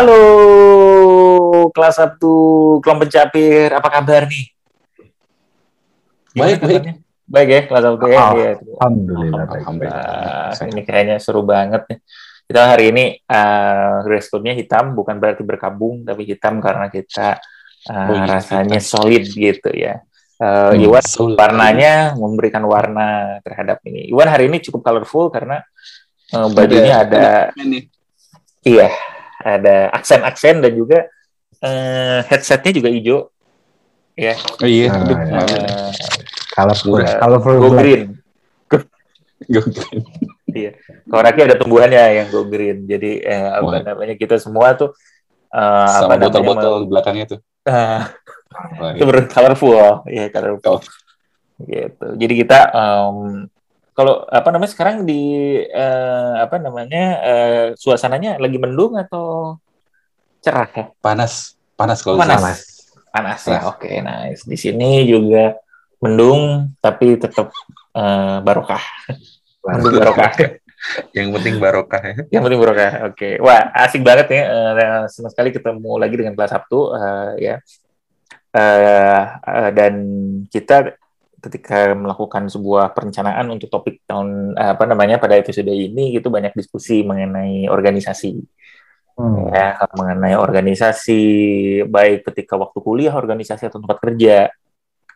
Halo, kelas 1 kelompok pencapir, apa kabar nih? Baik, baik. Baik ya, kelas 1 ya. Iya. Alhamdulillah. baik. Alhamdulillah. ini kayaknya seru banget nih. Kita hari ini uh, hitam, bukan berarti berkabung, tapi hitam karena kita uh, Oh, iya, rasanya hitam. solid gitu ya. Uh, Hmm, Iwan solid. warnanya memberikan warna terhadap ini. Iwan hari ini cukup colorful karena uh, bajunya ada Ini. Iya, ada aksen-aksen dan juga eh, headsetnya juga hijau. Ya, Oh iya. Iya. Udah. colorful go green. Go green. Kalau Raki ada tumbuhannya yang go green. Jadi eh, apa Wah. namanya kita semua tuh eh, apa Sama botol-botol di belakangnya tuh. Wah, itu iya. ber colorful, ya colorful. Oh. Gitu. Jadi kita em, kalau apa namanya sekarang di eh, apa namanya eh, suasananya lagi mendung atau cerah ya? Panas. Panas kalau Panas. Panas. Panas ya, oke, nice. Di sini juga mendung, tapi tetap eh, barokah. Mendung barokah. Yang penting barokah ya. Yang penting barokah. Oke, wah asik banget ya. Eh, senang sekali ketemu lagi dengan kelas Sabtu, eh, ya. Eh, eh, dan kita ketika melakukan sebuah perencanaan untuk topik tahun eh, apa namanya pada episode ini gitu banyak diskusi mengenai organisasi. Hmm. ya mengenai organisasi baik ketika waktu kuliah organisasi atau tempat kerja.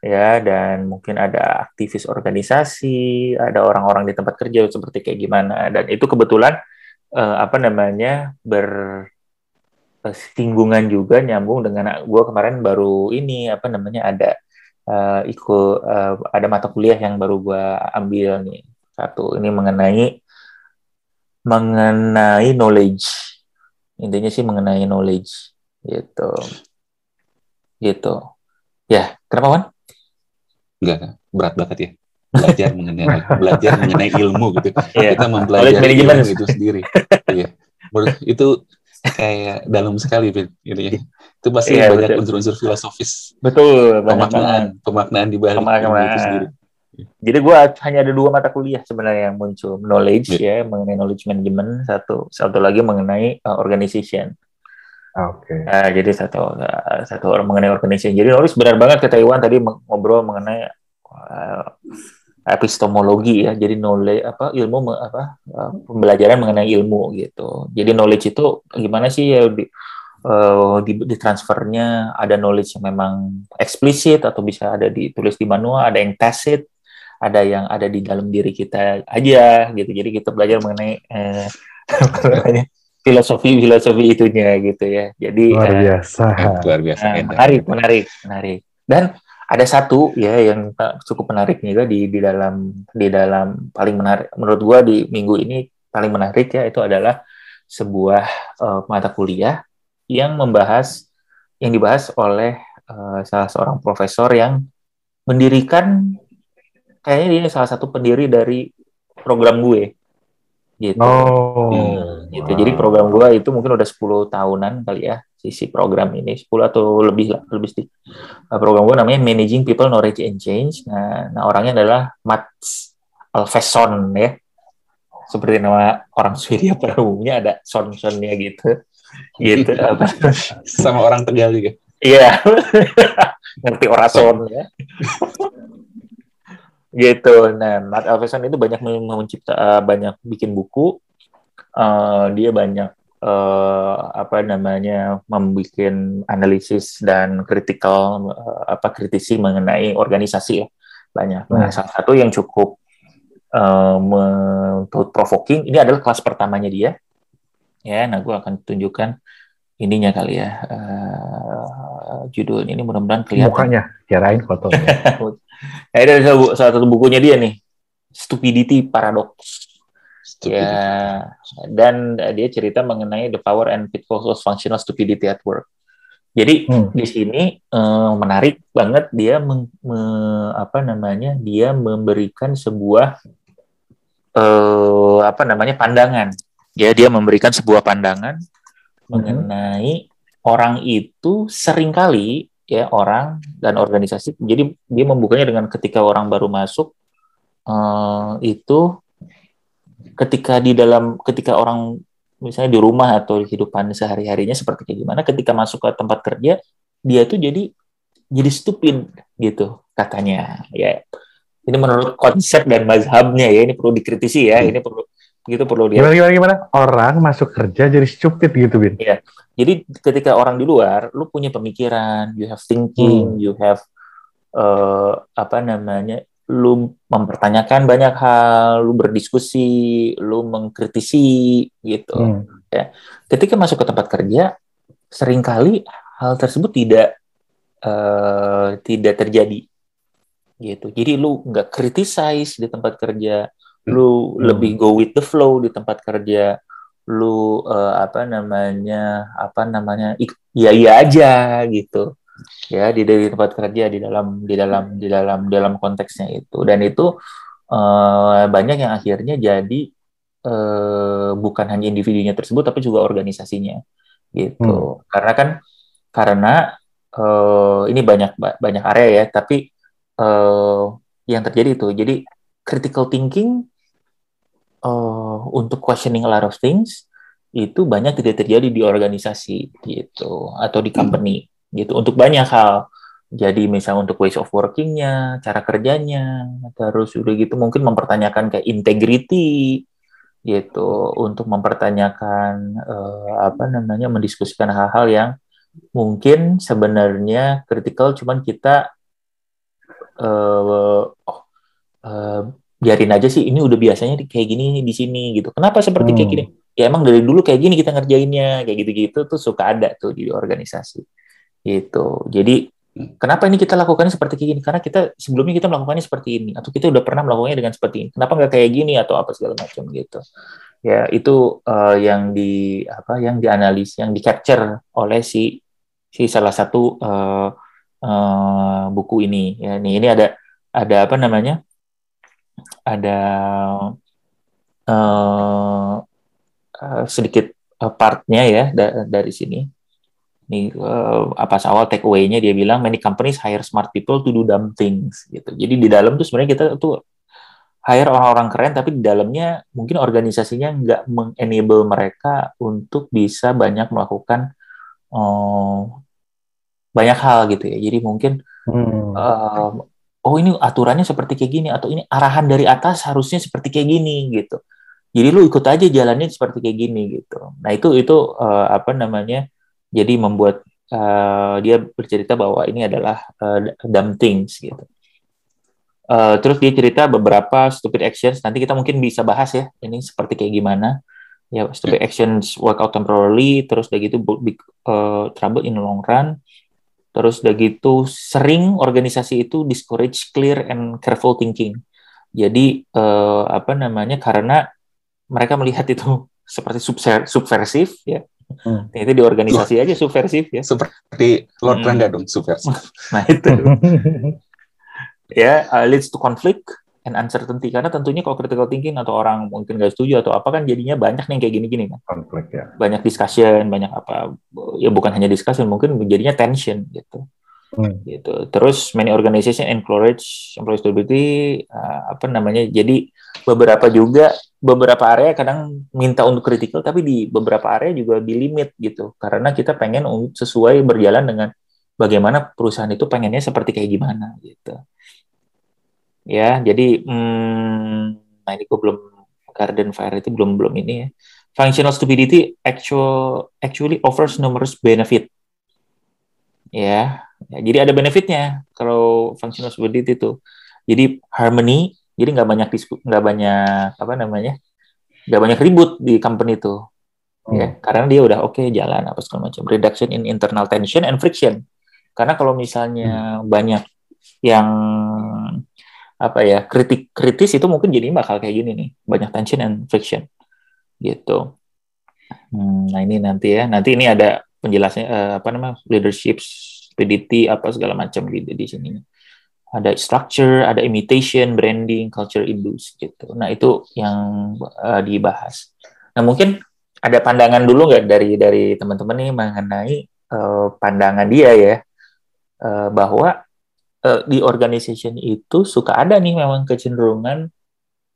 Ya dan mungkin ada aktivis organisasi ada orang-orang di tempat kerja seperti kayak gimana. Dan itu kebetulan eh, apa namanya bersinggungan juga nyambung dengan gue kemarin baru ini apa namanya ada eh, ikut eh, ada mata kuliah yang baru gue ambil nih satu ini mengenai mengenai knowledge intinya sih mengenai knowledge gitu gitu ya kenapa Wan? Enggak, berat banget ya. Belajar mengenai belajar mengenai ilmu gitu. Iya. Kita mempelajari ilmu itu sendiri. Iya. Menurut itu kayak dalam sekali Vin, gitu ya. Itu pasti Iya, banyak unsur-unsur filosofis, betul banyak pemaknaan, pemaknaan di balik Pemaknaan. itu sendiri. jadi gue hanya ada dua mata kuliah sebenarnya yang muncul knowledge Iya. ya mengenai knowledge management satu satu lagi mengenai uh, organization Oke. Nah, jadi satu uh, satu orang mengenai organization jadi knowledge benar banget kata Iwan tadi ngobrol mengenai uh, epistemologi ya jadi knowledge apa ilmu me- apa uh, pembelajaran mengenai ilmu gitu jadi knowledge itu gimana sih ya di, uh, di, di transfernya ada knowledge yang memang eksplisit atau bisa ada ditulis di manual ada yang tacit ada yang ada di dalam diri kita aja gitu jadi kita belajar mengenai eh, apa filosofi filosofi itunya gitu ya jadi Luar eh, biasa. Luar biasa. Enak. menarik, menarik, menarik. Dan ada satu ya yang cukup menarik juga di di dalam di dalam paling menarik menurut gua di minggu ini paling menarik ya itu adalah sebuah uh, mata kuliah yang membahas yang dibahas oleh uh, salah seorang profesor yang mendirikan kayaknya dia salah satu pendiri dari program gue gitu Oh. gitu. Jadi program gua itu mungkin udah 10 tahunan kali ya sisi program ini 10 atau lebih lah lebih sedikit. Nah, program gua namanya Managing People Knowledge and Change. Nah, nah orangnya adalah Mats Alfesson ya. Seperti nama orang Swedia pada umumnya ada son-sonnya gitu. Gitu. apa. Sama orang Tegal juga. Iya. Ngerti orason ya. gitu. Nah, Matt Alfreson itu banyak mencipta eh, banyak bikin buku. Eh, dia banyak eh, apa namanya membuat analisis dan kritikal eh, apa kritisi mengenai organisasi ya banyak. Nah, Hmm. salah satu yang cukup eh, provoking ini adalah kelas pertamanya dia. Ya, nah gue akan tunjukkan ininya kali ya eh, judulnya ini mudah-mudahan kelihatan. Mukanya, kirain fotonya. Nah, ini ada salah satu bukunya dia nih, Stupidity Paradox. Stupid. Ya, dan eh, dia cerita mengenai the power and pitfalls of functional stupidity at work. Jadi Hmm. di sini eh, menarik banget dia meng- me- apa namanya dia memberikan sebuah eh, apa namanya pandangan. Ya dia memberikan sebuah pandangan mengenai orang itu sering kali ya orang dan organisasi. Jadi dia membukanya dengan ketika orang baru masuk eh, itu ketika di dalam ketika orang misalnya di rumah atau di kehidupan sehari-harinya seperti kayak gimana ketika masuk ke tempat kerja dia tuh jadi jadi stupid gitu katanya ya ini menurut konsep dan mazhabnya ya ini perlu dikritisi ya ini perlu gitu perlu dia Gimana, gimana, gimana? Orang masuk kerja jadi stupid gitu, Bin. jadi ketika orang di luar lu punya pemikiran you have thinking you have eh, apa namanya lu mempertanyakan banyak hal lu berdiskusi lu mengkritisi gitu Hmm. ketika masuk ke tempat kerja sering kali hal tersebut tidak eh, tidak terjadi gitu jadi lu nggak criticize di tempat kerja lu Hmm. lebih go with the flow di tempat kerja lu eh, apa namanya apa namanya iya iya aja gitu ya di dari tempat kerja di dalam di dalam di dalam dalam konteksnya itu. Dan itu eh, banyak yang akhirnya jadi eh, bukan hanya individunya tersebut tapi juga organisasinya gitu. Karena kan karena eh, ini banyak ba- banyak area ya tapi eh, yang terjadi itu. Jadi critical thinking eh, untuk questioning a lot of things itu banyak tidak terjadi di organisasi gitu. Atau di company gitu untuk banyak hal. Jadi misalnya untuk ways of workingnya cara kerjanya terus udah gitu mungkin mempertanyakan kayak integrity gitu. Untuk mempertanyakan eh, apa namanya mendiskusikan hal-hal yang mungkin sebenarnya kritikal cuman kita eh oh eh, biarin aja sih ini udah biasanya kayak gini di sini gitu. Kenapa seperti kayak Hmm. gini? Ya emang dari dulu kayak gini kita ngerjainnya kayak gitu-gitu tuh suka ada tuh di organisasi gitu. Jadi kenapa ini kita lakukannya seperti gini? Karena kita sebelumnya kita melakukannya seperti ini. Atau kita udah pernah melakukannya dengan seperti ini. Kenapa nggak kayak gini atau apa segala macam gitu? Ya itu eh, yang di apa yang dianalis yang di capture oleh si si salah satu eh, eh, buku ini. Ya nih ini ada ada apa namanya? Ada eh, eh, sedikit partnya ya da- dari sini nih eh, apa awal take away-nya dia bilang many companies hire smart people to do dumb things gitu jadi di dalam tuh sebenarnya kita tuh hire orang-orang keren tapi di dalamnya mungkin organisasinya nggak mengenable mereka untuk bisa banyak melakukan eh, banyak hal gitu ya jadi mungkin Hmm. um, oh ini aturannya seperti kayak gini atau ini arahan dari atas harusnya seperti kayak gini gitu. Jadi lu ikut aja jalannya seperti kayak gini gitu. Nah itu itu uh, apa namanya? Jadi membuat uh, dia bercerita bahwa ini adalah uh, dumb things gitu. Uh, terus dia cerita beberapa stupid actions. Nanti kita mungkin bisa bahas ya ini seperti kayak gimana. Ya stupid actions work out temporarily. Terus udah gitu big, uh, trouble in the long run. Terus udah gitu sering organisasi itu discourage clear and careful thinking. Jadi eh, apa namanya karena mereka melihat itu seperti subversif ya. Hmm. Itu di organisasi aja subversif ya. Seperti Lord Hmm. Rangga dong, subversif. Nah itu ya uh, leads to conflict and uncertainty karena tentunya kalau critical thinking atau orang mungkin nggak setuju atau apa kan jadinya banyak nih kayak gini-gini kan. Konflik ya. Banyak discussion, banyak apa ya bukan hanya discussion mungkin jadinya tension gitu. Hmm. gitu. Terus many organization encourage employee stability uh, apa namanya? Jadi beberapa juga beberapa area kadang minta untuk critical tapi di beberapa area juga di limit gitu. Karena kita pengen sesuai berjalan dengan bagaimana perusahaan itu pengennya seperti kayak gimana gitu. Ya, jadi hmm, nah ini gue belum Garden Fire itu belum belum ini ya. Functional stupidity actual actually offers numerous benefit. Ya, Ya, jadi ada benefitnya kalau functional stability itu. Jadi harmony, jadi nggak banyak disku, nggak banyak apa namanya, nggak banyak ribut di company itu, ya karena dia udah oke jalan apa segala macam. Reduction in internal tension and friction. Karena kalau misalnya banyak yang apa ya kritik kritis itu mungkin jadi bakal kayak gini nih, banyak tension and friction, gitu. Hmm, nah ini nanti ya, nanti ini ada penjelasnya eh, apa namanya leadership stupidity apa segala macam gitu di sini. Ada structure, ada imitation, branding, culture induce gitu. Nah itu yang uh, dibahas. Nah mungkin ada pandangan dulu nggak dari dari teman-teman nih mengenai uh, pandangan dia ya uh, bahwa uh, di organization itu suka ada nih memang kecenderungan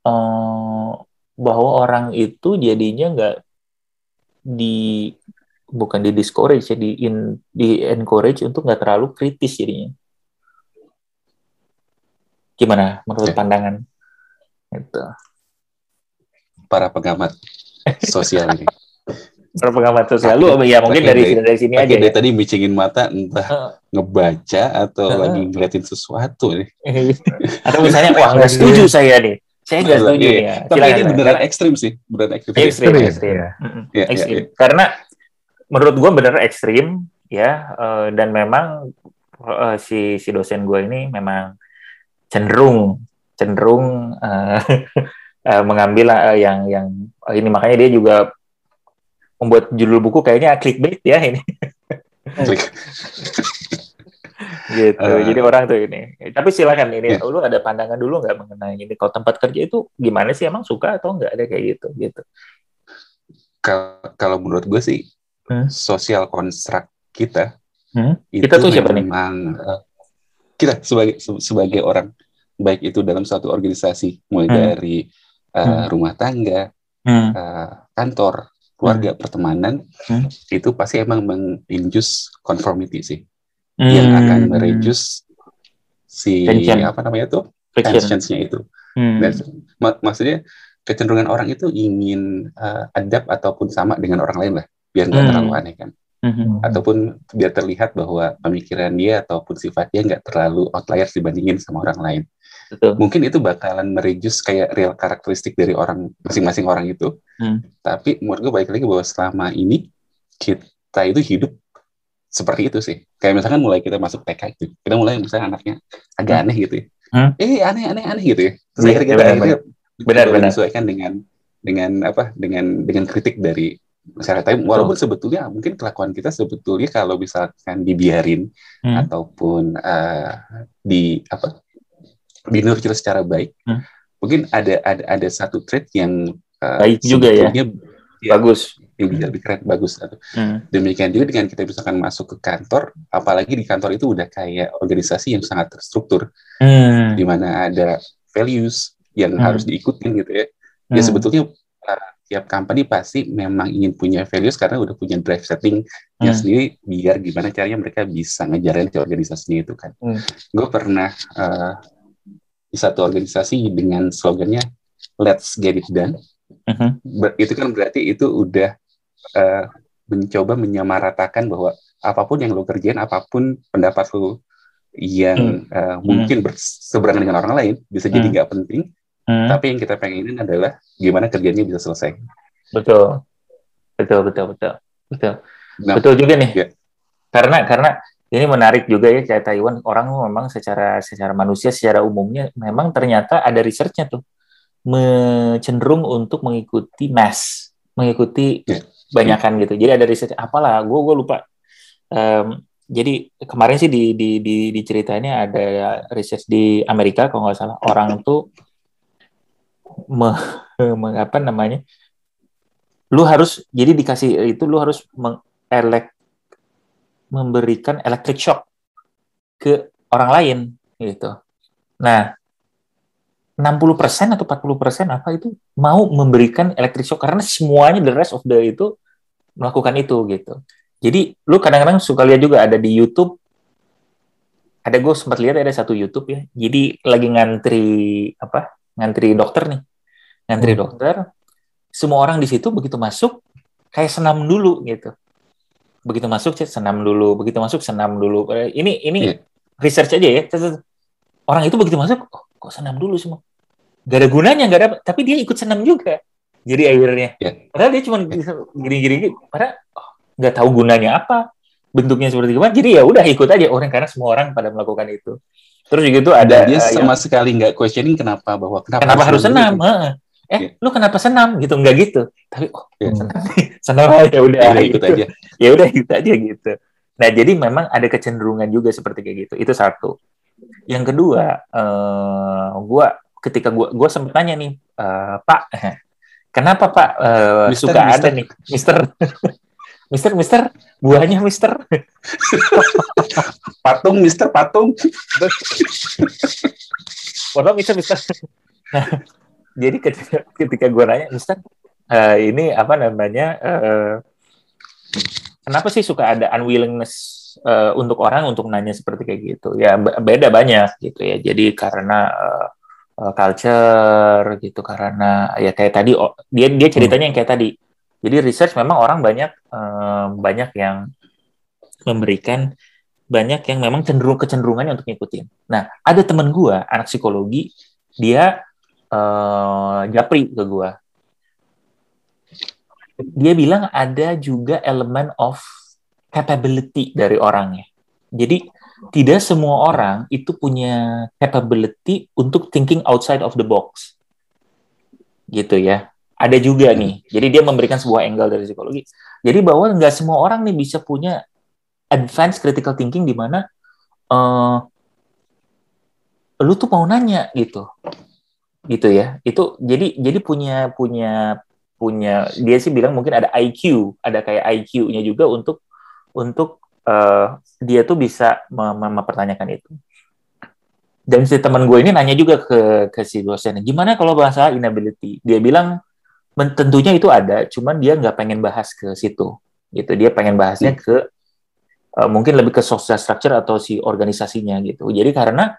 uh, bahwa orang itu jadinya nggak di bukan di discourage ya di in, di encourage untuk nggak terlalu kritis jadinya gimana menurut Oke. pandangan itu para pengamat sosial ini. para pengamat sosial lu ya mungkin dari dari- dari sini aja dari ya. tadi micingin mata entah ngebaca atau lagi ngeliatin sesuatu nih. atau misalnya wah nggak setuju saya nih saya nggak setuju Iya. nih ya Tapi Silakan, ini beneran ekstrim sih, beneran ekstrim. ekstrim Ekstrim, ekstrim ya. Iya, iya, ekstrim iya. karena menurut gue bener ekstrim ya eh, dan memang eh, si si dosen gue ini memang cenderung cenderung eh, eh, mengambil eh, yang yang ini. Makanya dia juga membuat judul buku kayaknya clickbait ya ini. Gitu. Eh. jadi orang tuh ini. Tapi silakan ini Iya. lu ada pandangan dulu nggak mengenai ini? Kalau tempat kerja itu gimana sih? Emang suka atau nggak ada kayak gitu? Gitu. Kalau kalau menurut gue sih Hmm. sosial konstruk kita Hmm? itu Kita tuh siapa nih? memang eh, kita sebagai se- sebagai orang baik itu dalam suatu organisasi mulai Hmm. dari eh, Hmm. rumah tangga, Hmm. eh, kantor, keluarga, pertemanan Hmm. itu pasti emang menginjus conformity sih yang Hmm. akan mereduce si Tension. apa namanya tuh tensionsnya itu. Hmm. Dan mak- maksudnya kecenderungan orang itu ingin uh, adapt ataupun sama dengan orang lain lah, biar nggak Hmm. terlalu aneh kan, Mhm. ataupun biar terlihat bahwa pemikiran dia ataupun sifat dia nggak terlalu outliers dibandingin sama orang lain. Betul. Mungkin itu bakalan mereduce kayak real karakteristik dari orang masing-masing orang itu. Hmm. Tapi menurut gue balik lagi bahwa selama ini kita itu hidup seperti itu sih. Kayak misalkan mulai kita masuk TK itu, kita mulai misalnya anaknya agak aneh gitu ya. Hmm. Eh aneh aneh aneh gitu ya. Terus Iya, akhirnya kita benar, akhirnya Benar, dengan dengan apa dengan dengan kritik dari masyarakat. Tapi walaupun sebetulnya mungkin kelakuan kita sebetulnya kalau misalkan dibiarin Hmm. ataupun eh, di apa di nurture secara baik, Hmm. mungkin ada ada ada satu trait yang eh, Baik juga ya. ya, Bagus. yang bisa lebih keren bagus atau Hmm. demikian juga dengan kita misalkan masuk ke kantor apalagi di kantor itu udah kayak organisasi yang sangat terstruktur Hmm. di mana ada values yang Hmm. harus diikutin gitu ya ya Hmm. sebetulnya uh, tiap company pasti memang ingin punya values karena udah punya drive setting Hmm. sendiri biar gimana caranya mereka bisa ngejarin si organisasinya itu kan Hmm. gue pernah uh, di satu organisasi dengan slogannya let's get it done Mhm. Ber- itu kan berarti itu udah eh, mencoba menyamaratakan bahwa apa pun yang lo kerjain, apa pun pendapat lo yang eh, mungkin berseberangan dengan orang lain bisa jadi Hmm. nggak penting, Hmm. tapi yang kita pengenin adalah gimana kerjanya bisa selesai. Betul. Betul, betul, betul. Betul. Nah, Betul juga nih. Ya. Karena karena ini menarik juga ya kayak Taiwan orang memang secara secara manusia secara umumnya memang ternyata ada researchnya tuh cenderung untuk mengikuti mass, mengikuti Ya. banyakan gitu. Jadi ada research apalah, gue gue lupa. Em, jadi kemarin sih di di di diceritainnya ada research di Amerika kalau nggak salah orang tuh me, me- apa namanya lu harus jadi dikasih itu lu harus mengelek memberikan electric shock ke orang lain gitu. Nah, 60% atau 40% apa itu mau memberikan electric shock karena semuanya the rest of the itu melakukan itu gitu. Jadi lu kadang-kadang suka lihat juga ada di YouTube ada gue sempat lihat ada satu YouTube ya. Jadi lagi ngantri apa? Ngantri dokter nih. Ngantri Hmm. dokter. Semua orang di situ begitu masuk kayak senam dulu gitu. Begitu masuk senam dulu, begitu masuk senam dulu. Eh, Ini ini Iya. research aja ya. Orang itu begitu masuk oh, kok senam dulu semua. Gak ada gunanya, gak ada tapi dia ikut senam juga. Jadi akhirnya. Iya. Padahal dia cuma gini-gini padahal oh, nggak tahu gunanya apa bentuknya seperti gimana jadi ya udah ikut aja orang karena semua orang pada melakukan itu terus juga itu ada Dan dia eh, sama sekali nggak questioning kenapa bahwa kenapa, kenapa harus senam. Heeh. eh Iya. lu kenapa senam gitu nggak gitu tapi oh Iya. senam senam aja udah Ya udah ikut gitu. aja. ya udah ikut aja gitu nah jadi memang ada kecenderungan juga seperti kayak gitu itu satu yang kedua eh gua ketika gua gua sempat tanya nih eh, pak kenapa pak eh, Mister, suka mister. ada nih mister mister mister buahnya mister Patung, Mister Patung. Waduh, Mister, Mister. Nah, jadi ketika, ketika gue nanya, Mister, eh, ini apa namanya, eh, kenapa sih suka ada unwillingness uh, untuk orang untuk nanya seperti kayak gitu ya beda banyak gitu ya jadi karena uh, culture gitu karena ya kayak tadi oh, dia dia ceritanya yang kayak tadi jadi research memang orang banyak uh, banyak yang memberikan banyak yang memang cenderung kecenderungannya untuk ngikutin. Nah, ada teman gua anak psikologi, dia uh, japri ke gua. Dia bilang ada juga elemen of capability dari orangnya. Jadi tidak semua orang itu punya capability untuk thinking outside of the box. Gitu ya. Ada juga nih. Jadi dia memberikan sebuah angle dari psikologi. Jadi bahwa nggak semua orang nih bisa punya advanced critical thinking di mana uh, lu tuh mau nanya gitu. Gitu ya. Itu jadi jadi punya punya punya dia sih bilang mungkin ada IQ ada kayak IQ-nya juga untuk untuk uh, dia tuh bisa mem mempertanyakan itu. Dan si teman gue ini nanya juga ke ke si dosen gimana kalau bahasa inability? Dia bilang tentunya itu ada cuman dia nggak pengen bahas ke situ gitu dia pengen bahasnya hmm. ke uh, mungkin lebih ke social structure atau si organisasinya gitu. Jadi karena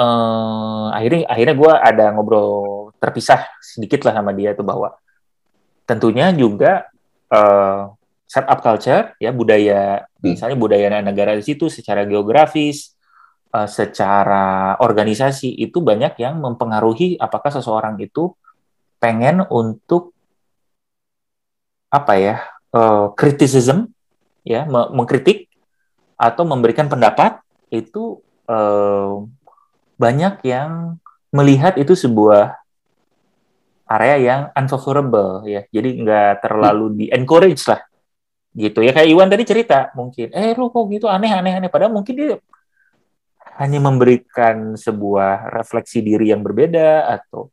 uh, akhirnya akhirnya gue ada ngobrol terpisah sedikit lah sama dia tuh bahwa tentunya juga uh, startup culture ya budaya hmm. misalnya budaya negara di situ secara geografis uh, secara organisasi itu banyak yang mempengaruhi apakah seseorang itu pengen untuk apa ya uh, criticism ya mengkritik atau memberikan pendapat itu eh, banyak yang melihat itu sebuah area yang unfavorable ya. Jadi nggak terlalu di encourage lah gitu. Ya kayak Iwan tadi cerita mungkin eh lu kok gitu aneh aneh aneh padahal mungkin dia hanya memberikan sebuah refleksi diri yang berbeda atau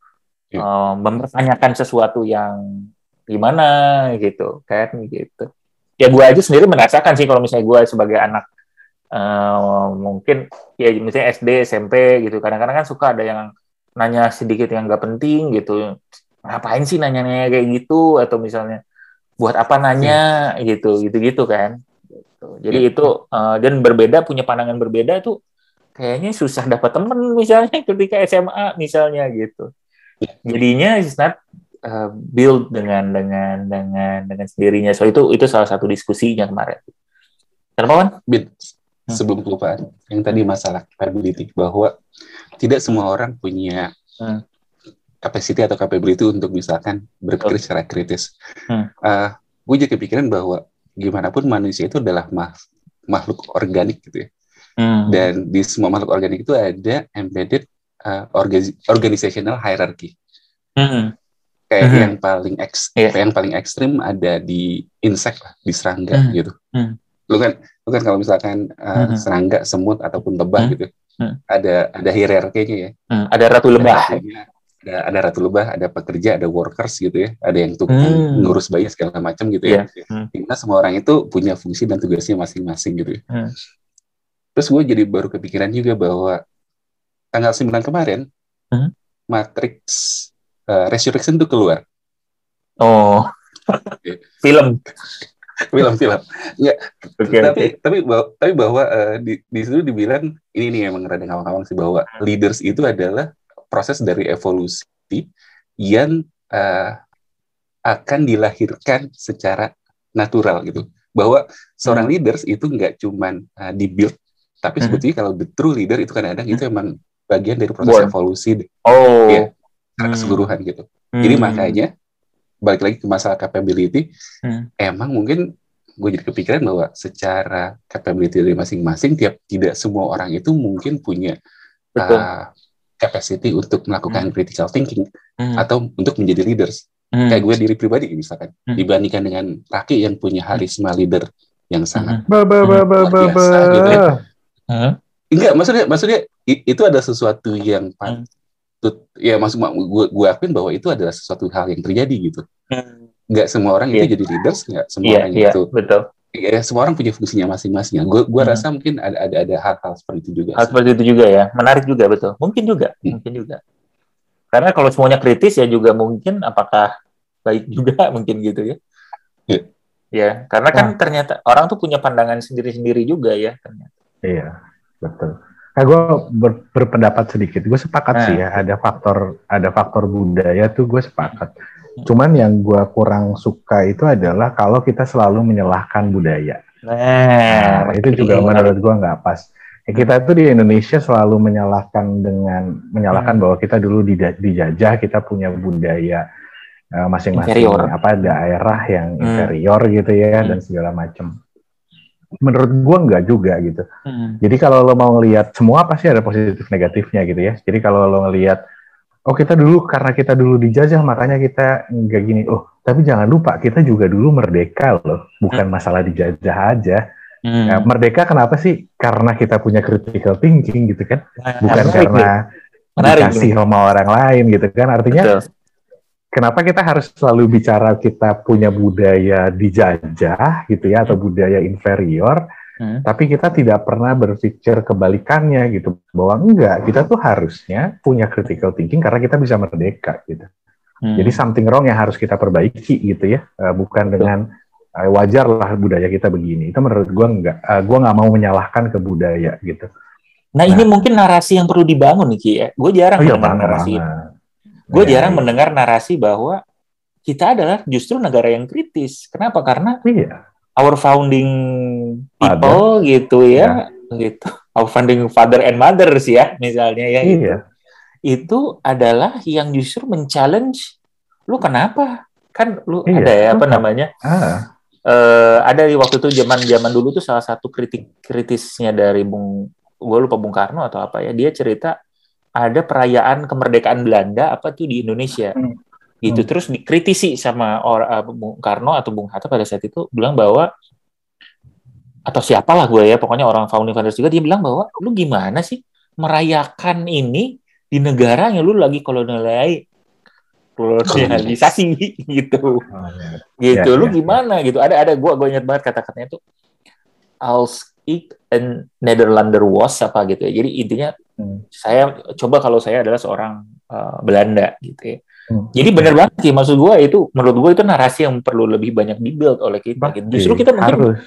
ya. uh, mempertanyakan sesuatu yang gimana gitu kan gitu ya gue aja sendiri merasakan sih kalau misalnya gue sebagai anak uh, mungkin ya misalnya SD SMP gitu kadang-kadang kan suka ada yang nanya sedikit yang nggak penting gitu ngapain sih nanya-nanya kayak gitu atau misalnya buat apa nanya hmm. gitu gitu-gitu kan gitu. jadi hmm. itu uh, dan berbeda punya pandangan berbeda tuh kayaknya susah dapat temen misalnya ketika SMA misalnya gitu iya. Jadinya it's not uh, build dengan dengan dengan dengan sendirinya. So itu itu salah satu diskusinya kemarin. Kenapa Wan? Bin, hmm. sebelum kelupaan, yang tadi masalah capability bahwa tidak semua orang punya hmm. capacity atau capability untuk misalkan berpikir oh. secara kritis. Hmm. Uh, gue jadi kepikiran bahwa gimana pun manusia itu adalah makhluk organik gitu ya. Hmm. Dan di semua makhluk organik itu ada embedded uh, organizational hierarchy. Hmm kayak mm -hmm. yang paling eks yeah. yang paling ekstrim ada di insek lah di serangga mm -hmm. gitu mm. lu kan lu kan kalau misalkan uh, mm -hmm. serangga semut ataupun lebah mm -hmm. gitu mm. ada ada hierarkinya ya mm. ada ratu lebah ada ada ratu lebah ada pekerja ada workers gitu ya ada yang tukang mm. ngurus bayi segala macam gitu ya yeah. mm. semua orang itu punya fungsi dan tugasnya masing-masing gitu ya. mm. terus gue jadi baru kepikiran juga bahwa tanggal 9 kemarin mm. Matrix uh, Resurrection itu keluar. Oh, film. film film ya okay, tapi okay. tapi bahwa, tapi bahwa uh, di di situ dibilang ini nih emang rada ngawang-ngawang sih bahwa leaders itu adalah proses dari evolusi yang uh, akan dilahirkan secara natural gitu bahwa seorang hmm. leaders itu nggak cuman uh, dibuild tapi hmm. sebetulnya kalau the true leader itu kadang-kadang hmm. itu emang bagian dari proses Born. evolusi oh ya, secara hmm. keseluruhan gitu. Hmm. Jadi makanya balik lagi ke masalah capability, hmm. emang mungkin gue jadi kepikiran bahwa secara capability dari masing-masing tiap tidak semua orang itu mungkin punya Uh, capacity untuk melakukan hmm. critical thinking hmm. atau untuk menjadi leaders. Hmm. Kayak gue diri pribadi misalkan hmm. dibandingkan dengan Raki yang punya harisma leader yang sangat hmm. luar biasa gitu ya. Hmm. Enggak, maksudnya maksudnya itu ada sesuatu yang hmm ya maksud gue gue akuin bahwa itu adalah sesuatu hal yang terjadi gitu hmm. nggak semua orang yeah. itu iya. jadi leaders nggak semua yeah, orang yeah, itu betul ya semua orang punya fungsinya masing-masing gue gue hmm. rasa mungkin ada ada ada hal-hal seperti itu juga hal sih. seperti itu juga ya menarik juga betul mungkin juga hmm. mungkin juga karena kalau semuanya kritis ya juga mungkin apakah baik juga mungkin gitu ya yeah. Ya, karena kan ternyata orang tuh punya pandangan sendiri-sendiri juga ya ternyata. Iya, betul. Nah, gue ber, berpendapat sedikit. Gue sepakat Nah. sih ya, ada faktor ada faktor budaya tuh gue sepakat. Hmm. Cuman yang gue kurang suka itu adalah kalau kita selalu menyalahkan budaya. Nah, Nah, itu juga menurut gua nggak pas. Ya, kita tuh di Indonesia selalu menyalahkan dengan menyalahkan Hmm. bahwa kita dulu dijajah, kita punya budaya eh, masing-masing Inferior. apa daerah yang Hmm. inferior gitu ya Hmm. dan segala macam. Menurut gua nggak juga gitu. Hmm. Jadi kalau lo mau ngelihat semua pasti ada positif negatifnya gitu ya. Jadi kalau lo ngelihat oh kita dulu karena kita dulu dijajah makanya kita nggak gini. Oh tapi jangan lupa kita juga dulu merdeka loh, bukan masalah dijajah aja. Hmm. Ya, merdeka kenapa sih? Karena kita punya critical thinking gitu kan, Nah, bukan menarik karena. Menarik dikasih sama orang lain gitu kan. Artinya Betul. Kenapa kita harus selalu bicara kita punya budaya dijajah gitu ya atau budaya inferior, Hmm. tapi kita tidak pernah berpikir kebalikannya gitu bahwa enggak kita tuh harusnya punya critical thinking karena kita bisa merdeka gitu. Hmm. Jadi something wrong yang harus kita perbaiki gitu ya, Eh, bukan dengan eh, wajar lah budaya kita begini. Itu menurut gua enggak, Eh, gua nggak mau menyalahkan ke budaya gitu. Nah, ini mungkin narasi yang perlu dibangun nih Ki ya. Gue jarang Oh iya narasi. banget. Gue Iya, jarang mendengar narasi bahwa kita adalah justru negara yang kritis. Kenapa? Karena Iya, our founding people gitu ya, gitu. Our founding father and mothers ya, misalnya ya. gitu. iya, Itu adalah yang justru men-challenge lu kenapa? Kan lu Iya, ada ya apa namanya? ah, eh ada di waktu itu zaman zaman dulu tuh salah satu kritik kritisnya dari Bung gue lupa Bung Karno atau apa ya dia cerita ada perayaan kemerdekaan Belanda apa tuh di Indonesia? Hmm. gitu. Hmm. terus dikritisi sama orang Bung Karno atau Bung Hatta pada saat itu bilang bahwa atau siapalah gue ya pokoknya orang founding fathers juga dia bilang bahwa lu gimana sih merayakan ini di negara yang lu lagi kolonialisasi kolonialisasi gitu. Gitu. Ya, lu ya, gimana? Gitu. Ada ada gua gua ingat banget kata-katanya tuh als ik een Nederlander was apa gitu ya jadi intinya Hmm. saya coba kalau saya adalah seorang uh, Belanda gitu ya Hmm. jadi benar banget sih maksud gua itu menurut gua itu narasi yang perlu lebih banyak dibuild oleh kita gitu. justru kita mungkin harus.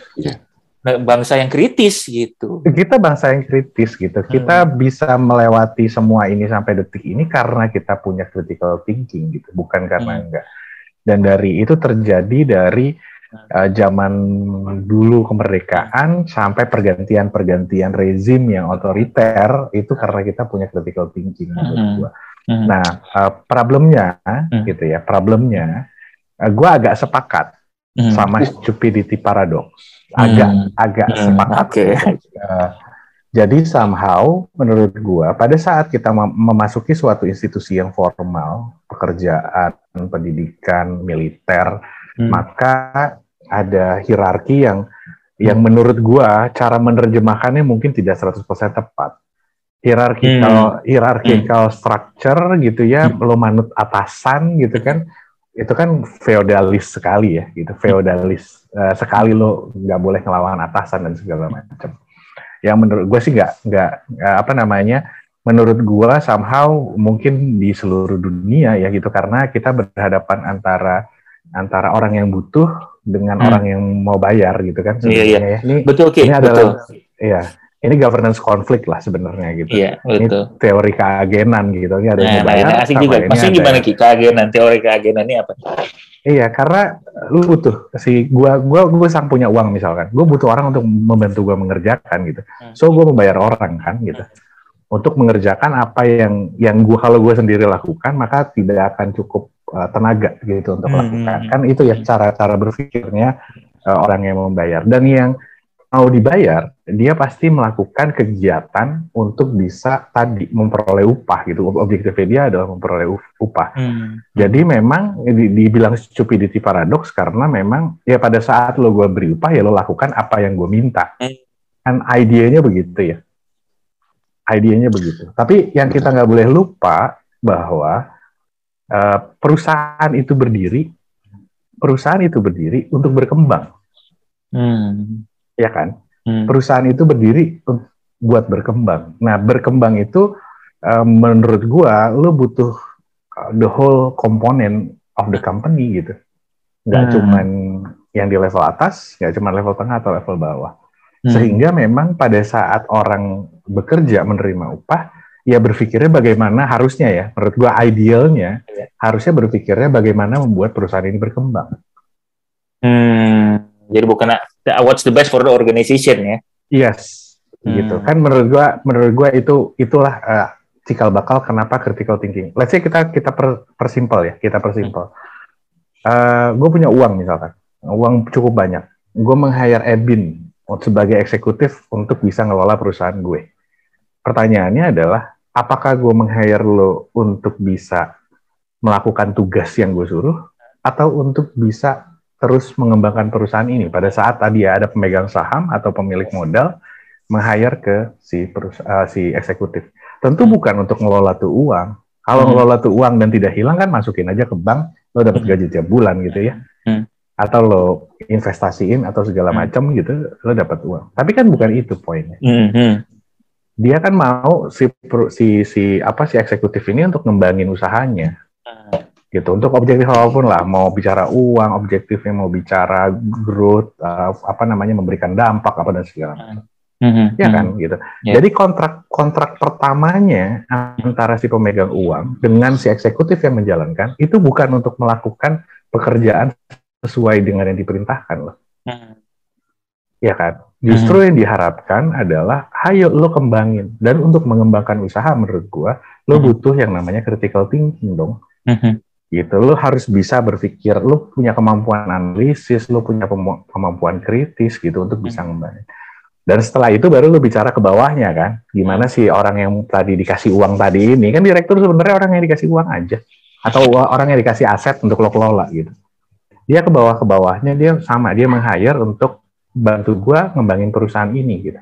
bangsa yang kritis gitu Kita bangsa yang kritis gitu. Kita Hmm. bisa melewati semua ini sampai detik ini karena kita punya critical thinking gitu, bukan karena Hmm. enggak. Dan dari itu terjadi dari. Uh, zaman dulu kemerdekaan sampai pergantian-pergantian rezim yang otoriter itu karena kita punya critical thinking menurut Hmm. gua. Hmm. Nah, uh, problemnya Hmm. gitu ya, problemnya uh, gua agak sepakat Hmm. sama stupidity paradox. Agak Hmm. agak Hmm, sepakat. oke. Uh, jadi somehow menurut gua pada saat kita mem- memasuki suatu institusi yang formal, pekerjaan, pendidikan, militer, Hmm. maka ada hierarki yang yang menurut gua cara menerjemahkannya mungkin tidak 100% tepat. Hierarchical hierarchical structure gitu ya, lo manut atasan gitu kan. Itu kan feodalis sekali ya gitu, feodalis Eh, sekali lo nggak boleh ngelawan atasan dan segala macam. Yang menurut gue sih nggak nggak apa namanya menurut gua somehow mungkin di seluruh dunia ya gitu karena kita berhadapan antara antara orang yang butuh dengan Hmm. orang yang mau bayar gitu kan Iya, iya. sebenarnya ya. Ini betul Ki ini betul adalah iya, ini governance konflik lah sebenarnya gitu. iya Ini betul teori keagenan gitu. Ini ada yang Nah, mau nah, bayar, nah, asik juga. ini Maksudnya gimana yang- Ki? Keagenan, teori keagenan ini apa? Iya, karena lu butuh si gua gua gua sang punya uang misalkan. Gua butuh orang untuk membantu gua mengerjakan gitu. Hmm. So gua membayar orang kan gitu. Untuk mengerjakan apa yang yang gua kalau gua sendiri lakukan maka tidak akan cukup uh, tenaga gitu untuk Hmm, lakukan. hmm, Kan itu ya cara-cara berpikirnya uh, orang yang membayar. Dan yang mau dibayar, dia pasti melakukan kegiatan untuk bisa tadi memperoleh upah gitu. Objektifnya dia adalah memperoleh up- upah. Hmm. Jadi memang di- dibilang stupidity paradox karena memang ya pada saat lo gue beri upah ya lo lakukan apa yang gue minta. Hmm. Kan idenya begitu ya. Idenya begitu. Tapi yang kita nggak boleh lupa bahwa eh, perusahaan itu berdiri, perusahaan itu berdiri untuk berkembang, Hmm. ya kan? Hmm. perusahaan itu berdiri buat berkembang. Nah, berkembang itu eh, menurut gua lo butuh uh, the whole component of the company gitu. Nggak Hmm. cuman yang di level atas, nggak cuma level tengah atau level bawah. Hmm. Sehingga memang pada saat orang bekerja menerima upah, ya berpikirnya bagaimana harusnya ya, menurut gua idealnya ya. harusnya berpikirnya bagaimana membuat perusahaan ini berkembang. Hmm, jadi bukan what's the best for the organization ya? Yes, hmm. gitu. Kan menurut gua, menurut gua itu itulah uh, cikal bakal kenapa critical thinking. Let's say kita kita per, persimpel ya, kita persimpel. Uh, eh, gue punya uang misalkan, uang cukup banyak. Gue meng-hire Edwin sebagai eksekutif untuk bisa ngelola perusahaan gue pertanyaannya adalah apakah gue meng-hire lo untuk bisa melakukan tugas yang gue suruh atau untuk bisa terus mengembangkan perusahaan ini pada saat tadi ya ada pemegang saham atau pemilik modal meng-hire ke si uh, si eksekutif. Tentu bukan untuk ngelola tuh uang. Kalau hmm. ngelola tuh uang dan tidak hilang kan masukin aja ke bank, lo dapat hmm. gaji tiap bulan gitu ya. Hmm. Atau lo investasiin atau segala hmm. macam gitu, lo dapat uang. Tapi kan bukan itu poinnya. Hmm. Dia kan mau si si si apa si eksekutif ini untuk ngembangin usahanya gitu untuk objektif apa pun lah mau bicara uang objektifnya mau bicara growth uh, apa namanya memberikan dampak apa dan segala macam hmm. ya kan hmm. gitu yeah. jadi kontrak kontrak pertamanya antara si pemegang uang dengan si eksekutif yang menjalankan itu bukan untuk melakukan pekerjaan sesuai dengan yang diperintahkan loh hmm. ya kan Justru hmm. yang diharapkan adalah, ayo lo kembangin. Dan untuk mengembangkan usaha menurut gua, lo hmm. butuh yang namanya critical thinking dong. Hmm. Gitu, lo harus bisa berpikir, lo punya kemampuan analisis, lo punya kemampuan kritis gitu untuk bisa hmm. ngembangin. Dan setelah itu baru lo bicara ke bawahnya kan, gimana sih orang yang tadi dikasih uang tadi ini, kan direktur sebenarnya orang yang dikasih uang aja. Atau orang yang dikasih aset untuk lo kelola gitu. Dia ke bawah ke bawahnya dia sama dia meng-hire untuk bantu gue ngembangin perusahaan ini gitu.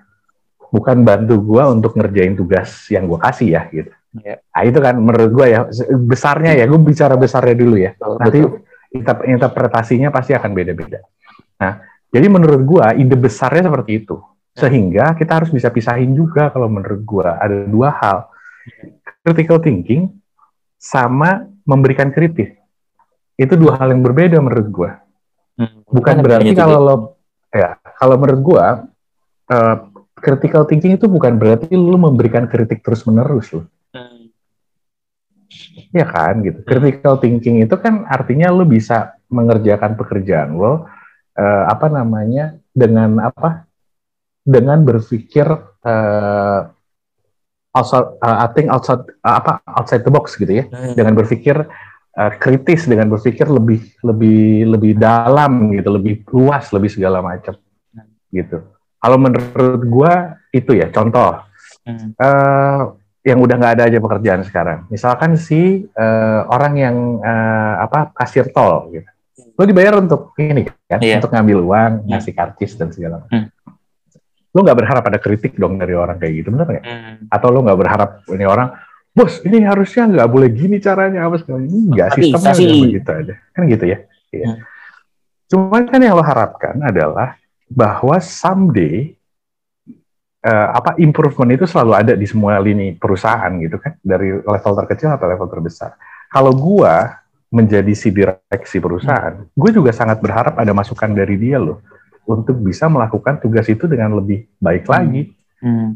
Bukan bantu gue untuk ngerjain tugas yang gue kasih ya gitu. Yeah. nah itu kan menurut gue ya besarnya ya gue bicara besarnya dulu ya. Betul, nanti betul. interpretasinya pasti akan beda-beda. Nah jadi menurut gue ide besarnya seperti itu. Sehingga kita harus bisa pisahin juga kalau menurut gue ada dua hal. Critical thinking sama memberikan kritik. Itu dua hal yang berbeda menurut gue hmm. bukan berarti kalau lo ya kalau menurut gua uh, critical thinking itu bukan berarti lu memberikan kritik terus menerus lu hmm. ya kan gitu. Critical thinking itu kan artinya lu bisa mengerjakan pekerjaan lo uh, apa namanya dengan apa? Dengan berpikir uh, outside uh, I think outside uh, apa outside the box gitu ya. Hmm. dengan berpikir uh, kritis dengan berpikir lebih lebih lebih dalam gitu, lebih luas, lebih segala macam gitu. Kalau menurut gue itu ya contoh hmm. uh, yang udah nggak ada aja pekerjaan sekarang. Misalkan si uh, orang yang uh, apa kasir tol gitu, lo dibayar untuk ini kan, yeah. untuk ngambil uang, hmm. ngasih karcis dan segala macam. Hmm. Lo nggak berharap ada kritik dong dari orang kayak gitu, bener nggak? Hmm. Atau lo nggak berharap ini orang bos ini harusnya nggak boleh gini caranya apa segala ini nggak sistemnya udah begitu aja kan gitu ya ya. Hmm. cuman kan yang lo harapkan adalah bahwa someday uh, apa improvement itu selalu ada di semua lini perusahaan gitu kan dari level terkecil atau level terbesar kalau gua menjadi si direksi perusahaan gue juga sangat berharap ada masukan dari dia loh untuk bisa melakukan tugas itu dengan lebih baik hmm. lagi hmm.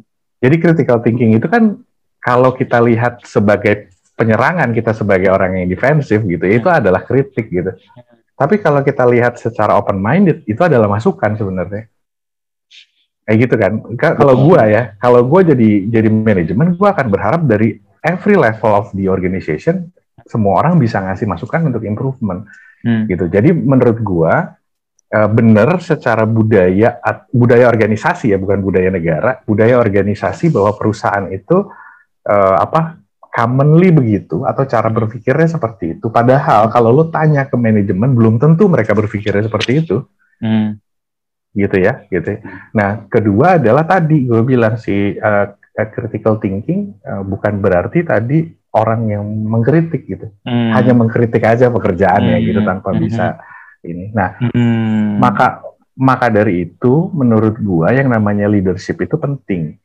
jadi critical thinking itu kan kalau kita lihat sebagai penyerangan kita sebagai orang yang defensif gitu, itu hmm. adalah kritik gitu. Tapi kalau kita lihat secara open minded, itu adalah masukan sebenarnya. Kayak gitu kan. Kalau gua ya, kalau gua jadi jadi manajemen, gua akan berharap dari every level of the organization semua orang bisa ngasih masukan untuk improvement. Hmm. Gitu. Jadi menurut gua uh, benar secara budaya budaya organisasi ya, bukan budaya negara, budaya organisasi bahwa perusahaan itu uh, apa commonly begitu atau cara berpikirnya seperti itu. Padahal kalau lo tanya ke manajemen belum tentu mereka berpikirnya seperti itu. Hmm. Gitu ya, gitu. Ya. Nah, kedua adalah tadi gue bilang si uh, critical thinking uh, bukan berarti tadi orang yang mengkritik gitu. Hmm. Hanya mengkritik aja pekerjaannya hmm. gitu tanpa hmm. bisa ini. Nah, hmm. maka maka dari itu menurut gua yang namanya leadership itu penting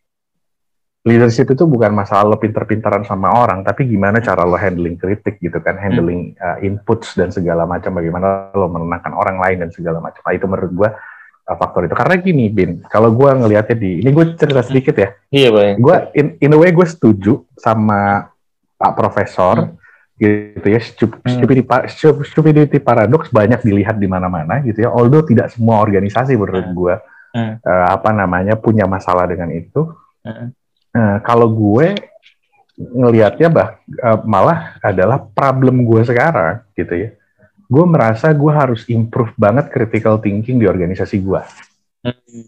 leadership itu bukan masalah lo pinter-pinteran sama orang, tapi gimana cara lo handling kritik gitu kan, handling uh, inputs dan segala macam, bagaimana lo menenangkan orang lain dan segala macam. Nah, itu menurut gue uh, faktor itu. Karena gini, Bin, kalau gue ngelihatnya di, ini gue cerita sedikit ya. Iya, Bang. Gue in, in a way gue setuju sama Pak Profesor, hmm. gitu ya, stupidity, hmm. stupidity paradox banyak dilihat di mana-mana gitu ya. Although tidak semua organisasi menurut hmm. gue hmm. uh, apa namanya punya masalah dengan itu. Hmm Nah, kalau gue ngelihatnya bah uh, malah adalah problem gue sekarang gitu ya. Gue merasa gue harus improve banget critical thinking di organisasi gue. Hmm.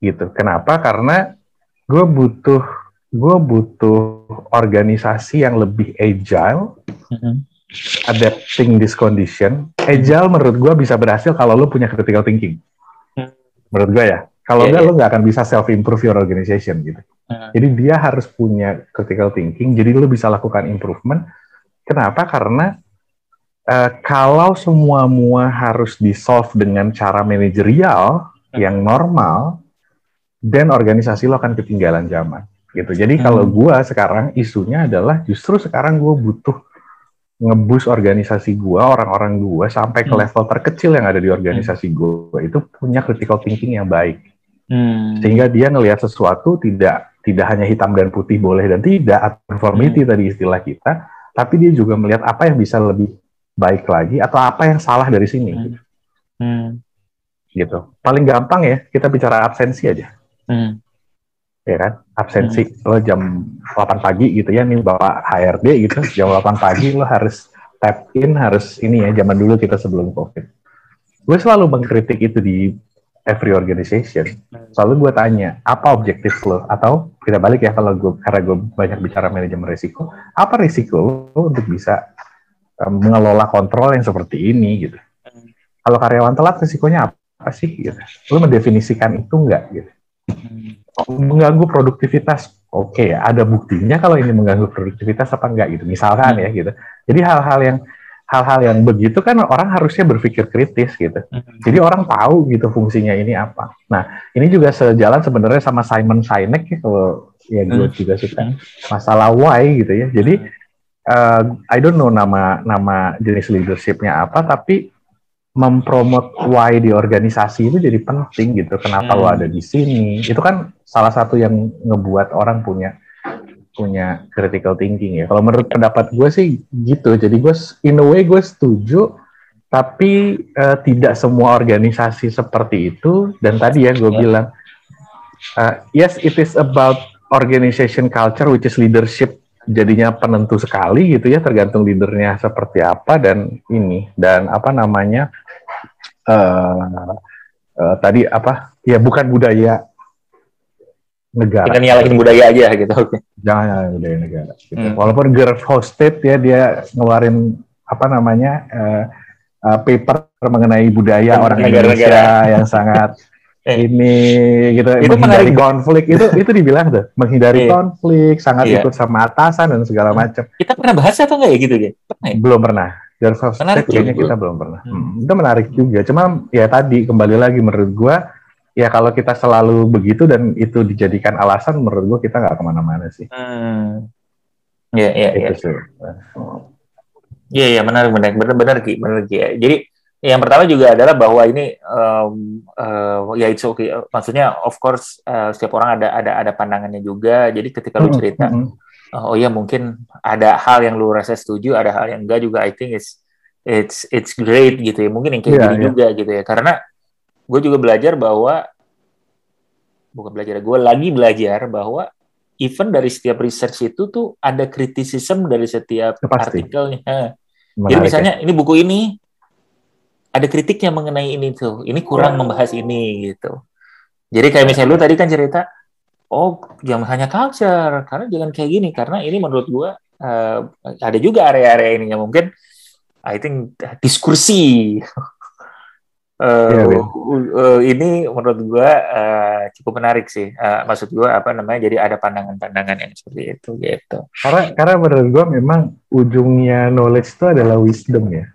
Gitu. Kenapa? Karena gue butuh gue butuh organisasi yang lebih agile, hmm. adapting this condition. Agile menurut gue bisa berhasil kalau lo punya critical thinking. Hmm. Menurut gue ya. Kalau yeah, enggak, yeah. lo nggak akan bisa self improve your organization gitu. Uh. Jadi dia harus punya critical thinking. Jadi lo bisa lakukan improvement. Kenapa? Karena uh, kalau semua mua harus di solve dengan cara manajerial uh. yang normal, dan organisasi lo akan ketinggalan zaman. Gitu. Jadi uh. kalau gue sekarang isunya adalah justru sekarang gue butuh ngebus organisasi gue, orang-orang gue sampai ke level terkecil yang ada di organisasi gue itu punya critical thinking yang baik Hmm. Sehingga dia ngelihat sesuatu tidak tidak hanya hitam dan putih boleh dan tidak, conformity hmm. tadi istilah kita, tapi dia juga melihat apa yang bisa lebih baik lagi atau apa yang salah dari sini. Hmm. Hmm. Gitu. Paling gampang ya kita bicara absensi aja. Hmm. Ya kan? Absensi hmm. lo jam 8 pagi gitu ya, nih Bapak HRD gitu, jam 8 pagi lo harus tap in, harus ini ya, zaman dulu kita sebelum Covid. Gue selalu mengkritik itu di every organization. Selalu gue tanya apa objektif lo? Atau kita balik ya kalau gue karena gue banyak bicara manajemen risiko apa risiko lo untuk bisa um, mengelola kontrol yang seperti ini? Gitu. Kalau karyawan telat risikonya apa sih? Gitu. Lo mendefinisikan itu enggak gitu. Mengganggu produktivitas. Oke okay, ada buktinya kalau ini mengganggu produktivitas apa enggak gitu. Misalkan ya gitu. Jadi hal-hal yang hal-hal yang begitu kan orang harusnya berpikir kritis gitu. Hmm. Jadi orang tahu gitu fungsinya ini apa. Nah ini juga sejalan sebenarnya sama Simon Sinek ya kalau ya gue hmm. juga suka hmm. masalah why gitu ya. Jadi uh, I don't know nama nama jenis leadershipnya apa tapi mempromot why di organisasi itu jadi penting gitu. Kenapa hmm. lo ada di sini? Itu kan salah satu yang ngebuat orang punya punya critical thinking ya. Kalau menurut pendapat gue sih gitu. Jadi gue in a way gue setuju, tapi uh, tidak semua organisasi seperti itu. Dan tadi ya gue yeah. bilang, uh, yes it is about organization culture which is leadership jadinya penentu sekali gitu ya tergantung leadernya seperti apa dan ini dan apa namanya uh, uh, tadi apa ya bukan budaya negara. Kita nyalahin budaya aja gitu. Jangan nyalahin budaya negara. Gitu. Hmm. Walaupun GERF hosted ya dia ngeluarin apa namanya uh, uh, paper mengenai budaya hmm, orang negara, Indonesia negara. yang sangat eh. ini gitu itu menghindari konflik itu itu dibilang tuh menghindari iya. konflik sangat iya. ikut sama atasan dan segala hmm. macam. Kita pernah bahas atau enggak ya gitu ya? Pernah ya? Belum pernah. GERF hosted kayaknya kita belum pernah. Hmm. Hmm. Itu menarik juga. Cuma ya tadi kembali lagi menurut gua ya kalau kita selalu begitu dan itu dijadikan alasan menurut gue kita nggak ke mana-mana sih. Hmm. Iya iya iya. Iya iya menarik menarik benar benar ki benar ki. Jadi yang pertama juga adalah bahwa ini um, uh, ya itu okay. maksudnya of course uh, setiap orang ada ada ada pandangannya juga. Jadi ketika lu hmm, cerita mm -hmm. oh iya mungkin ada hal yang lu rasa setuju, ada hal yang enggak juga I think it's it's it's great gitu ya. Mungkin yang kayak yeah, gini yeah. juga gitu ya. Karena gue juga belajar bahwa bukan belajar gue lagi belajar bahwa even dari setiap research itu tuh ada kritisisme dari setiap Pasti. artikelnya. Menarik, Jadi misalnya ya? ini buku ini ada kritiknya mengenai ini tuh, ini kurang membahas ini gitu. Jadi kayak misalnya lu tadi kan cerita, oh jangan hanya culture, karena jangan kayak gini, karena ini menurut gue uh, ada juga area-area ini yang mungkin I think diskursi Uh, yeah, yeah. Uh, ini menurut gua uh, cukup menarik sih. Uh, maksud gua apa namanya? Jadi ada pandangan-pandangan yang seperti itu gitu. Karena karena menurut gua memang ujungnya knowledge itu adalah wisdom ya.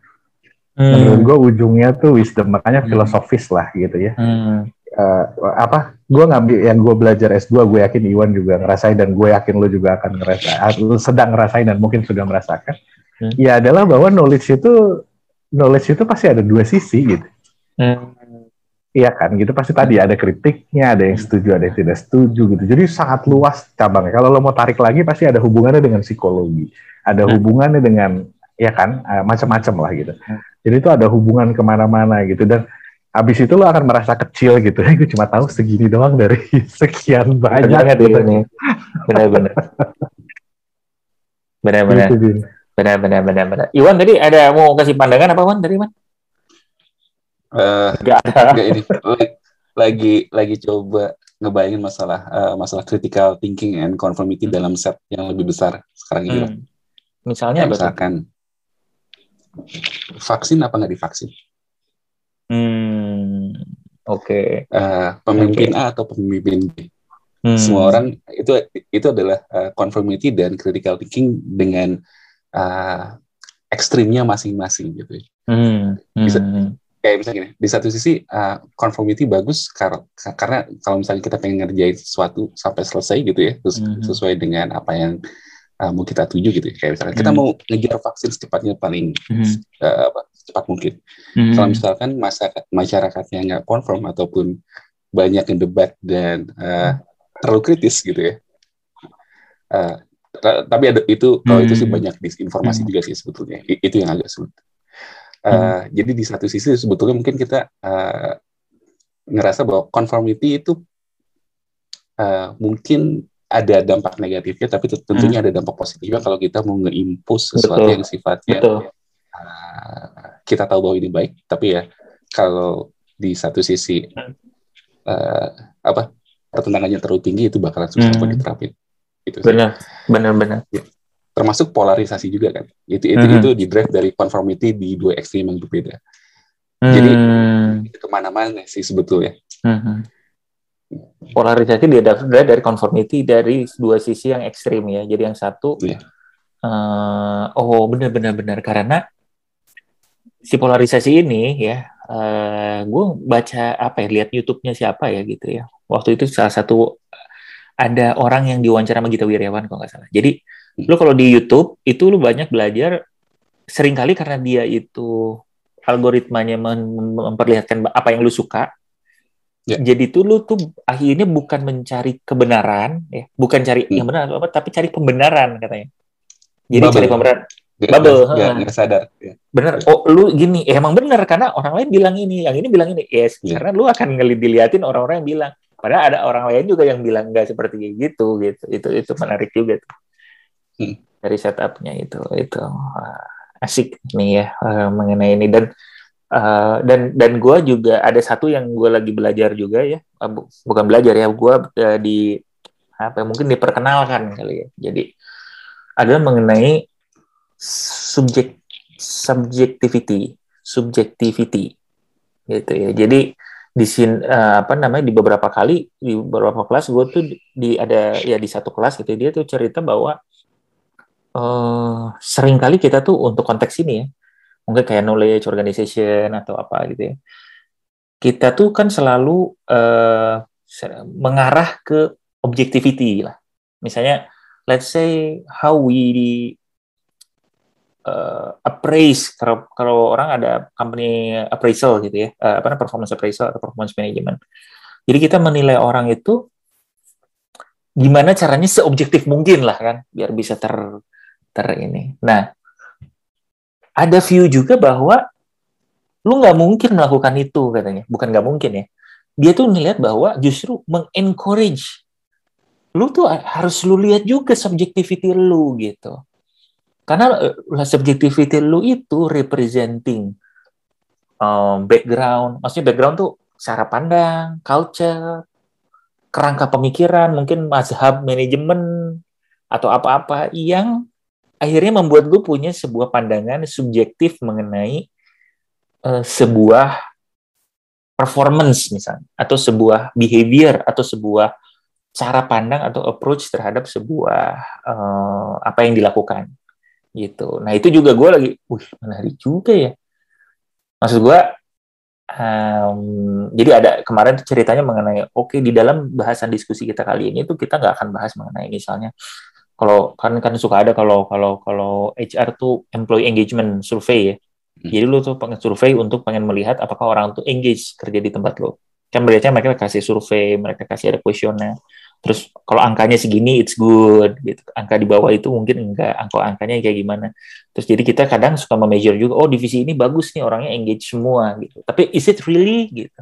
Hmm. Menurut gua ujungnya tuh wisdom, makanya hmm. filosofis lah gitu ya. Hmm. uh, apa gue ngambil yang gue belajar S2 gue yakin Iwan juga ngerasain dan gue yakin lo juga akan ngerasa lu sedang ngerasain dan mungkin sudah merasakan hmm. ya adalah bahwa knowledge itu knowledge itu pasti ada dua sisi gitu hmm. Iya kan, gitu pasti tadi ada kritiknya, ada yang setuju, ada yang tidak setuju gitu. Jadi sangat luas cabangnya. Kalau lo mau tarik lagi pasti ada hubungannya dengan psikologi, ada hmm. hubungannya dengan ya kan eh, macam-macam lah gitu. Hmm. Jadi itu ada hubungan ke mana-mana gitu dan habis itu lo akan merasa kecil gitu. Ya, gue cuma tahu segini doang dari sekian banyak. Banget gitu. Benar-benar. Benar-benar. Benar-benar. Benar-benar. Iwan tadi ada mau kasih pandangan apa Wan dari Iwan? Uh, gak ada. Gak ini. Lagi lagi coba ngebayangin masalah uh, masalah critical thinking and conformity hmm. dalam set yang lebih besar sekarang ini. Hmm. Misalnya apa misalkan vaksin apa nggak divaksin? Hmm. Oke. Okay. Uh, pemimpin okay. A atau pemimpin B? Hmm. Semua orang itu itu adalah uh, conformity dan critical thinking dengan uh, ekstrimnya masing-masing gitu. Hmm. Bisa, hmm kayak misalnya gini, di satu sisi uh, conformity bagus kar karena kalau misalnya kita pengen ngerjain sesuatu sampai selesai gitu ya, terus mm -hmm. sesuai dengan apa yang uh, mau kita tuju gitu. Ya. Kayak misalnya mm -hmm. kita mau ngejar vaksin secepatnya paling mm -hmm. uh, apa, cepat mungkin. Mm -hmm. Kalau misalkan masyarakat masyarakatnya nggak konform ataupun banyak yang debat dan uh, terlalu kritis gitu ya. Uh, tapi ada itu kalau itu sih banyak disinformasi hmm. juga sih sebetulnya. itu yang agak sulit. Uh, Jadi di satu sisi sebetulnya mungkin kita uh, ngerasa bahwa conformity itu uh, mungkin ada dampak negatifnya, tapi tentunya hmm. ada dampak positifnya kalau kita mau ngeimpus sesuatu Betul. yang sifatnya Uh, kita tahu bahwa ini baik, tapi ya kalau di satu sisi uh, apa pertentangannya terlalu tinggi itu bakalan susah hmm. diterapin. Itu benar, benar, benar. Ya termasuk polarisasi juga kan itu itu mm-hmm. itu di drive dari conformity di dua ekstrim yang berbeda mm-hmm. jadi itu ke mana-mana sih sebetulnya mm-hmm. polarisasi dia drive dari conformity dari dua sisi yang ekstrim ya jadi yang satu yeah. Iya. uh, oh benar-benar benar karena si polarisasi ini ya uh, gue baca apa ya lihat YouTube-nya siapa ya gitu ya waktu itu salah satu ada orang yang diwawancara sama Gita Wirjawan kalau nggak salah jadi Lu kalau di YouTube itu lu banyak belajar sering kali karena dia itu algoritmanya memperlihatkan apa yang lu suka. Yeah. Jadi itu lu tuh akhirnya bukan mencari kebenaran ya, bukan cari hmm. yang benar apa tapi cari pembenaran katanya. Jadi Bubble. cari pembenaran. Gak, Bubble, gak, gak sadar. Ya. Bener. Oh, lu gini, eh, emang bener karena orang lain bilang ini, yang ini bilang ini. Yes, yeah. karena lu akan ngeliat diliatin orang-orang yang bilang. Padahal ada orang lain juga yang bilang nggak seperti gitu, gitu. Itu itu menarik juga tuh hmm. dari setupnya itu itu. Asik nih ya uh, mengenai ini. Dan uh, dan dan gue juga ada satu yang gue lagi belajar juga ya. Bu, bukan belajar ya gue uh, di apa ya, mungkin diperkenalkan kali ya. Jadi adalah mengenai subjek subjectivity subjectivity gitu ya. Jadi di sini uh, apa namanya di beberapa kali di beberapa kelas gue tuh di ada ya di satu kelas gitu dia tuh cerita bahwa uh, sering kali kita tuh untuk konteks ini ya, mungkin kayak knowledge organization atau apa gitu ya, kita tuh kan selalu uh, mengarah ke objectivity lah. Misalnya, let's say how we uh, appraise kalau kalau orang ada company appraisal gitu ya, uh, apa namanya performance appraisal atau performance management. Jadi kita menilai orang itu gimana caranya seobjektif mungkin lah kan, biar bisa ter ter ini. Nah, ada view juga bahwa lu nggak mungkin melakukan itu katanya, bukan nggak mungkin ya. Dia tuh melihat bahwa justru mengencourage lu tuh harus lu lihat juga subjectivity lu gitu. Karena uh, subjectivity lu itu representing um, background, maksudnya background tuh cara pandang, culture, kerangka pemikiran, mungkin mazhab manajemen atau apa-apa yang akhirnya membuat gue punya sebuah pandangan subjektif mengenai uh, sebuah performance misalnya atau sebuah behavior atau sebuah cara pandang atau approach terhadap sebuah uh, apa yang dilakukan gitu. Nah itu juga gue lagi, wih menarik juga ya. Maksud gue um, jadi ada kemarin ceritanya mengenai oke okay, di dalam bahasan diskusi kita kali ini tuh kita nggak akan bahas mengenai misalnya kalau kan kan suka ada kalau kalau kalau HR tuh employee engagement survey ya. Hmm. Jadi lu tuh pengen survei untuk pengen melihat apakah orang tuh engage kerja di tempat lo. Kan biasanya mereka kasih survei, mereka kasih ada kuesioner. Terus kalau angkanya segini it's good gitu. Angka di bawah itu mungkin enggak, angka angkanya kayak gimana. Terus jadi kita kadang suka measure juga, oh divisi ini bagus nih orangnya engage semua gitu. Tapi is it really gitu?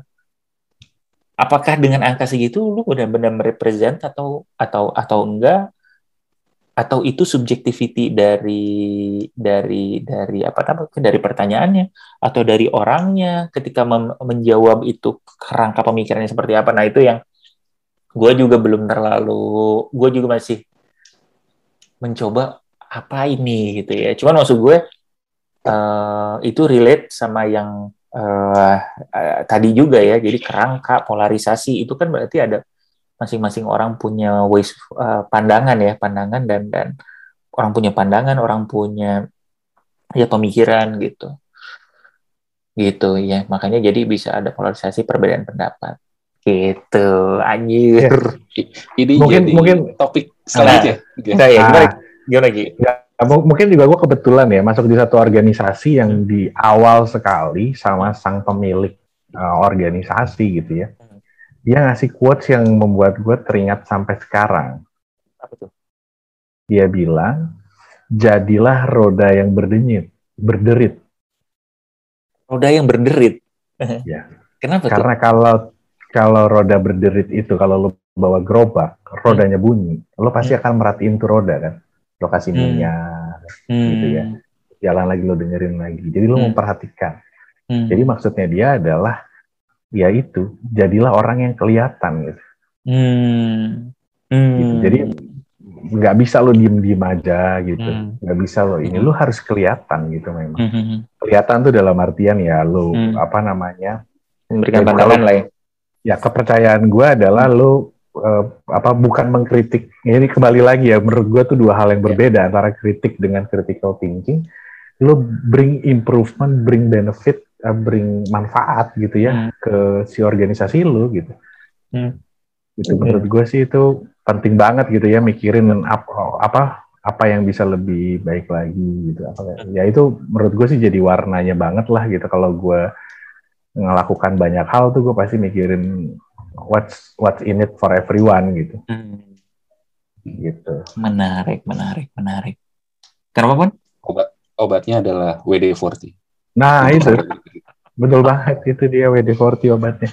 Apakah dengan angka segitu lu benar-benar merepresent atau atau atau enggak? Atau itu subjectivity dari dari dari apa namanya dari pertanyaannya? Atau dari orangnya ketika menjawab itu kerangka pemikirannya seperti apa? Nah itu yang gue juga belum terlalu gue juga masih mencoba apa ini gitu ya. Cuman maksud gue uh, itu relate sama yang uh, uh, tadi juga ya. Jadi kerangka polarisasi itu kan berarti ada masing-masing orang punya ways uh, pandangan ya pandangan dan dan orang punya pandangan orang punya ya pemikiran gitu. Gitu ya makanya jadi bisa ada polarisasi perbedaan pendapat. Gitu anjir. Ya. ini mungkin jadi mungkin topik selanjutnya. Nah, ya, gimana, gimana lagi ya, mungkin juga gue kebetulan ya masuk di satu organisasi yang di awal sekali sama sang pemilik uh, organisasi gitu ya dia ngasih quotes yang membuat gue teringat sampai sekarang. Apa tuh? Dia bilang, jadilah roda yang berdenyit, berderit. Roda yang berderit? ya. Kenapa Karena tuh? kalau kalau roda berderit itu, kalau lo bawa gerobak, rodanya hmm. bunyi, lo pasti hmm. akan merhatiin tuh roda kan. Lokasi hmm. minyak, hmm. gitu ya. Jalan lagi lo dengerin lagi. Jadi lo hmm. memperhatikan. Hmm. Jadi maksudnya dia adalah ya itu jadilah orang yang kelihatan gitu. Hmm. Hmm. Gitu. Jadi nggak bisa lo diem diem aja gitu, hmm. nggak hmm. bisa lo ini hmm. lo harus kelihatan gitu memang. Hmm. hmm. Kelihatan tuh dalam artian ya lo hmm. apa namanya memberikan ya, pandangan lah ya. Ya kepercayaan gue adalah lo uh, apa bukan mengkritik. Ini kembali lagi ya menurut gue tuh dua hal yang ya. berbeda yeah. antara kritik dengan critical thinking. Lo bring improvement, bring benefit uh, bring manfaat gitu ya hmm. ke si organisasi lu gitu. Hmm. Itu menurut gue sih itu penting banget gitu ya mikirin apa apa apa yang bisa lebih baik lagi gitu. Apa ya itu menurut gue sih jadi warnanya banget lah gitu. Kalau gue ngelakukan banyak hal tuh gue pasti mikirin what's what's in it for everyone gitu. Hmm. gitu. Menarik menarik menarik. Kenapa pun? Obat obatnya adalah WD40 Nah itu betul banget itu dia WD40 obatnya.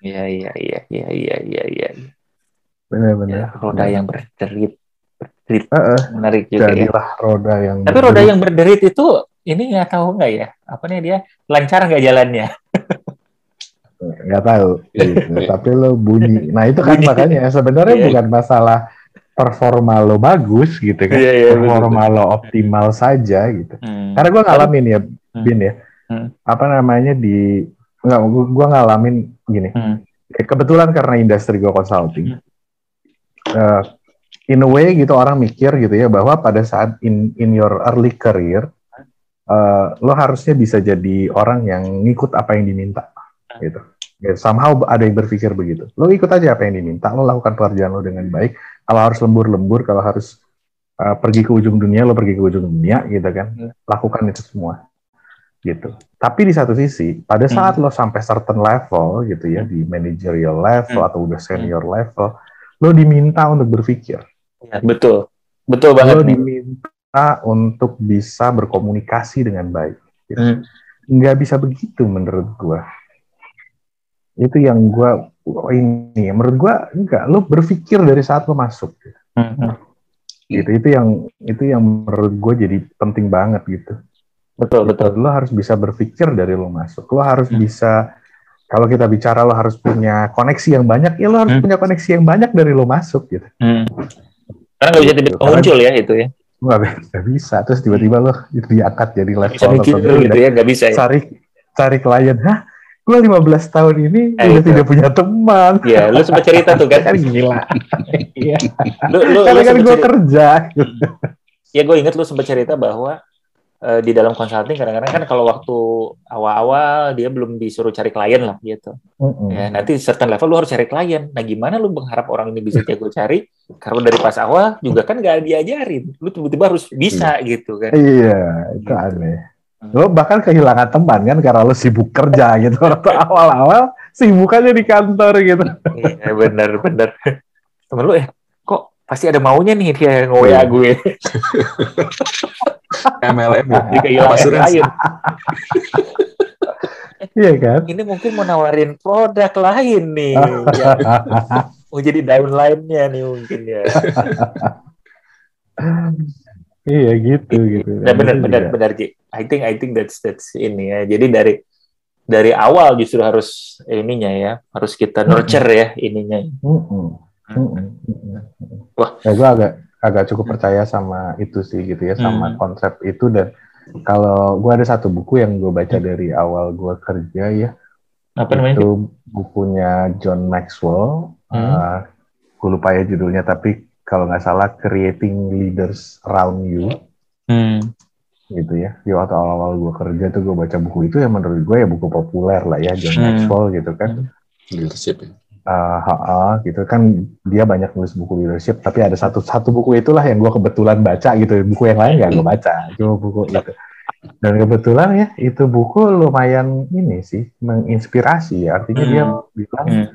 Iya iya iya iya iya iya. iya. Benar-benar. Ya, roda yang berderit, berderit. Uh, uh, menarik juga ya. Jadilah ya. roda yang. Tapi berderit. roda yang berderit itu ini nggak tahu nggak ya? Apa nih dia lancar nggak jalannya? nggak tahu. Gitu. Tapi lo bunyi. Nah itu kan bunyi. makanya sebenarnya yeah. bukan masalah performa lo bagus gitu kan, yeah, yeah, performa betul, lo optimal saja gitu. Hmm. Karena gue ngalamin ya, hmm. Bin ya, hmm. apa namanya di nggak, gue ngalamin gini. Hmm. Kebetulan karena industri gue consulting, hmm. uh, in a way gitu orang mikir gitu ya bahwa pada saat in in your early career, uh, lo harusnya bisa jadi orang yang ngikut apa yang diminta gitu. Ya, somehow ada yang berpikir begitu. Lo ikut aja apa yang diminta, lo lakukan pekerjaan lo dengan baik. Kalau harus lembur-lembur, kalau harus uh, pergi ke ujung dunia, lo pergi ke ujung dunia, gitu kan. Hmm. Lakukan itu semua, gitu. Tapi di satu sisi, pada hmm. saat hmm. lo sampai certain level, gitu ya, hmm. di managerial level hmm. atau udah senior hmm. level, lo diminta untuk berpikir. Ya, betul, betul banget. Lo diminta untuk bisa berkomunikasi dengan baik. Gitu. Hmm. Nggak bisa begitu menurut gua itu yang gue oh, ini menurut gue enggak lo berpikir dari saat lo masuk mm-hmm. gitu itu yang itu yang menurut gue jadi penting banget gitu betul gitu. betul lo harus bisa berpikir dari lo masuk lo harus mm. bisa kalau kita bicara lo harus punya koneksi yang banyak ya lo harus mm. punya koneksi yang banyak dari lo masuk gitu mm. karena nggak bisa tiba-tiba gitu. muncul ya itu ya nggak bisa terus tiba-tiba lo diangkat jadi level bisa mikir gitu ya nggak bisa ya cari cari klien hah gue 15 tahun ini eh, udah itu. tidak punya teman. Iya, lu sempat cerita tuh kan? kan gila. Iya. lu, lu, Karena lu kan gue kerja. Ya gue inget lu sempat cerita bahwa uh, di dalam consulting kadang-kadang kan kalau waktu awal-awal dia belum disuruh cari klien lah gitu. Mm-hmm. Ya, nanti certain level lu harus cari klien. Nah, gimana lu berharap orang ini bisa jago cari? Karena dari pas awal juga kan gak diajarin. Lu tiba-tiba harus bisa iya. gitu kan. Iya, itu gitu. aneh. Hmm. Lo bahkan kehilangan teman kan karena lo sibuk kerja gitu. Waktu awal-awal sibukannya di kantor gitu. Iya, bener. Temen lu ya, pasti ada maunya nih dia nge iya. gue. MLM ya. Kehilangan. Iya kan? Ini mungkin mau nawarin produk lain nih. ya. Mau jadi downline-nya nih mungkin ya. iya gitu gitu. Nah, benar benar benar Ji. I think I think that's that's ini ya. Jadi dari dari awal justru harus ininya ya, harus kita nurture ya ininya. Mm -hmm. Mm -hmm. Wah, ya, gue agak agak cukup percaya sama itu sih gitu ya, sama mm. konsep itu dan kalau gue ada satu buku yang gue baca dari awal gue kerja ya, apa namanya? Itu bukunya John Maxwell. Hmm. Uh, gue lupa ya judulnya, tapi kalau nggak salah Creating Leaders Around You. Hmm. Gitu ya. Di waktu awal-awal gue kerja tuh gue baca buku itu ya menurut gue ya buku populer lah ya John hmm. Maxwell gitu kan. Leadership ya. Uh, ha -ha, gitu kan dia banyak nulis buku leadership tapi ada satu satu buku itulah yang gue kebetulan baca gitu buku yang lain nggak gue baca cuma buku itu dan kebetulan ya itu buku lumayan ini sih menginspirasi artinya hmm. dia bilang hmm.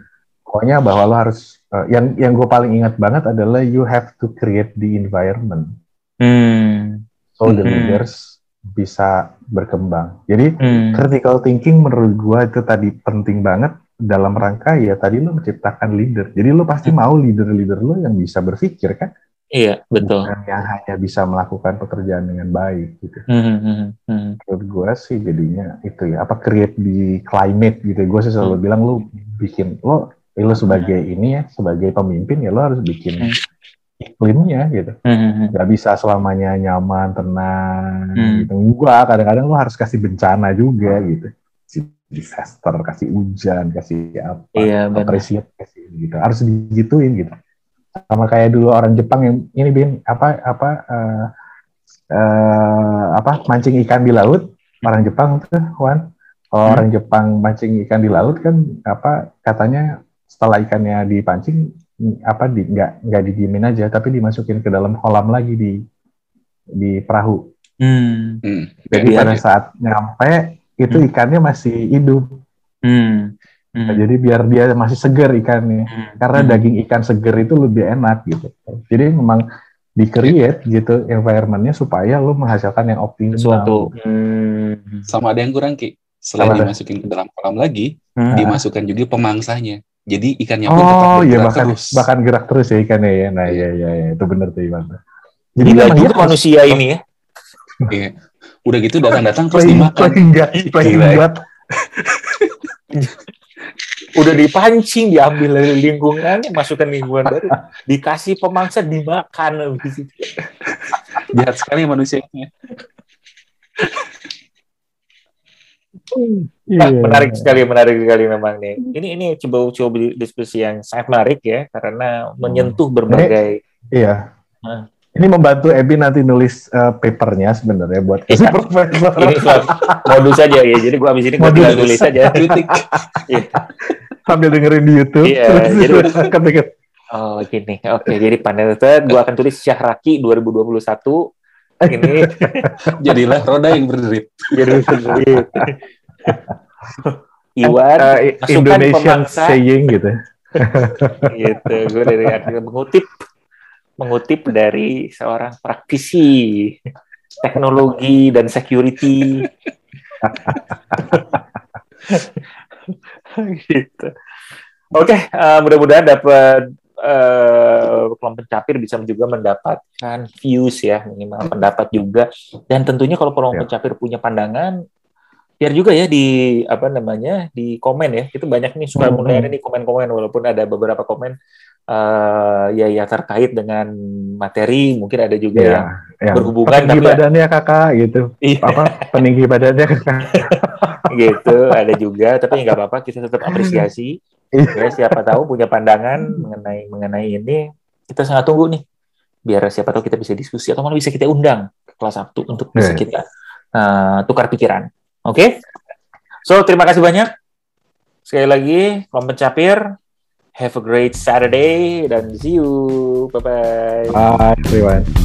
pokoknya bahwa lo harus uh, yang yang gue paling ingat banget adalah you have to create the environment hmm. so the hmm. leaders bisa berkembang jadi hmm. critical thinking menurut gue itu tadi penting banget dalam rangka ya tadi lo menciptakan leader jadi lo pasti hmm. mau leader-leader lo yang bisa berpikir kan Iya, betul. Bukan yang hanya bisa melakukan pekerjaan dengan baik gitu. Mm -hmm. Menurut gue sih jadinya itu ya, apa create di climate gitu. Gue sih selalu mm. bilang lu bikin lo, lo sebagai mm. ini ya, sebagai pemimpin ya lo harus bikin mm. iklimnya gitu. Mm -hmm. Gak bisa selamanya nyaman, tenang mm. gitu. Gua kadang-kadang lo harus kasih bencana juga gitu. Disaster, kasih hujan, kasih apa, iya, apresiat, kasih gitu. Harus digituin gitu sama kayak dulu orang Jepang yang ini bin apa apa uh, uh, apa mancing ikan di laut orang Jepang tuh Wan kalau hmm. orang Jepang mancing ikan di laut kan apa katanya setelah ikannya dipancing apa di nggak nggak didiemin aja tapi dimasukin ke dalam kolam lagi di di perahu hmm. hmm. jadi pada saat nyampe itu hmm. ikannya masih hidup hmm. Hmm. Jadi biar dia masih segar ikannya. Hmm. Karena hmm. daging ikan segar itu lebih enak gitu. Jadi memang di create gitu environmentnya supaya lo menghasilkan yang optimal. Suatu. Hmm. Sama ada yang kurang ki. Selain Sama dimasukin ke dalam kolam lagi, hmm. dimasukkan juga pemangsanya. Jadi ikannya pun oh, tetap bergerak iya, bahkan, terus. Bahkan gerak terus ya ikannya ya. Nah iya iya, iya. itu benar tuh Iwan. Jadi juga manusia ini ya. Iya. Udah gitu datang-datang terus dimakan. Playing God. udah dipancing diambil dari lingkungan masukkan lingkungan baru dikasih pemangsa dimakan jahat sekali manusianya Nah, yeah. menarik sekali, menarik sekali memang nih. Ini ini coba coba diskusi yang sangat menarik ya, karena menyentuh berbagai. Ini, iya. Nah. Ini membantu Ebi nanti nulis uh, papernya sebenarnya buat iya. profesor. Ini modus saja ya. Jadi gua habis ini gua tinggal tulis saja. Iya sambil dengerin di YouTube. Iya, jadi ketika Oh, gini. Oke, jadi panel itu gua akan tulis Syahraki 2021 ini jadilah roda yang berderit. Jadi berderit. Iwan uh, Indonesian pemangsa. saying gitu. gitu. Gue dari mengutip mengutip dari seorang praktisi teknologi dan security. gitu. Oke, okay, uh, mudah-mudahan dapat uh, kelompok pencapir bisa juga mendapatkan views ya minimal pendapat juga dan tentunya kalau kelompok ya. pencapir punya pandangan biar juga ya di apa namanya di komen ya itu banyak nih suka mulai nih komen-komen walaupun ada beberapa komen uh, ya ya terkait dengan materi mungkin ada juga ya, yang ya. berhubungan peninggi tapi ya badannya kakak gitu iya. apa peninggi badannya kakak gitu ada juga tapi nggak apa-apa kita tetap apresiasi iya. ya siapa tahu punya pandangan mengenai mengenai ini kita sangat tunggu nih biar siapa tahu kita bisa diskusi atau malah bisa kita undang ke kelas Sabtu untuk bisa iya. kita uh, tukar pikiran. Oke? Okay? So, terima kasih banyak. Sekali lagi, Om Pencapir, have a great Saturday dan see you. Bye-bye. Bye, everyone.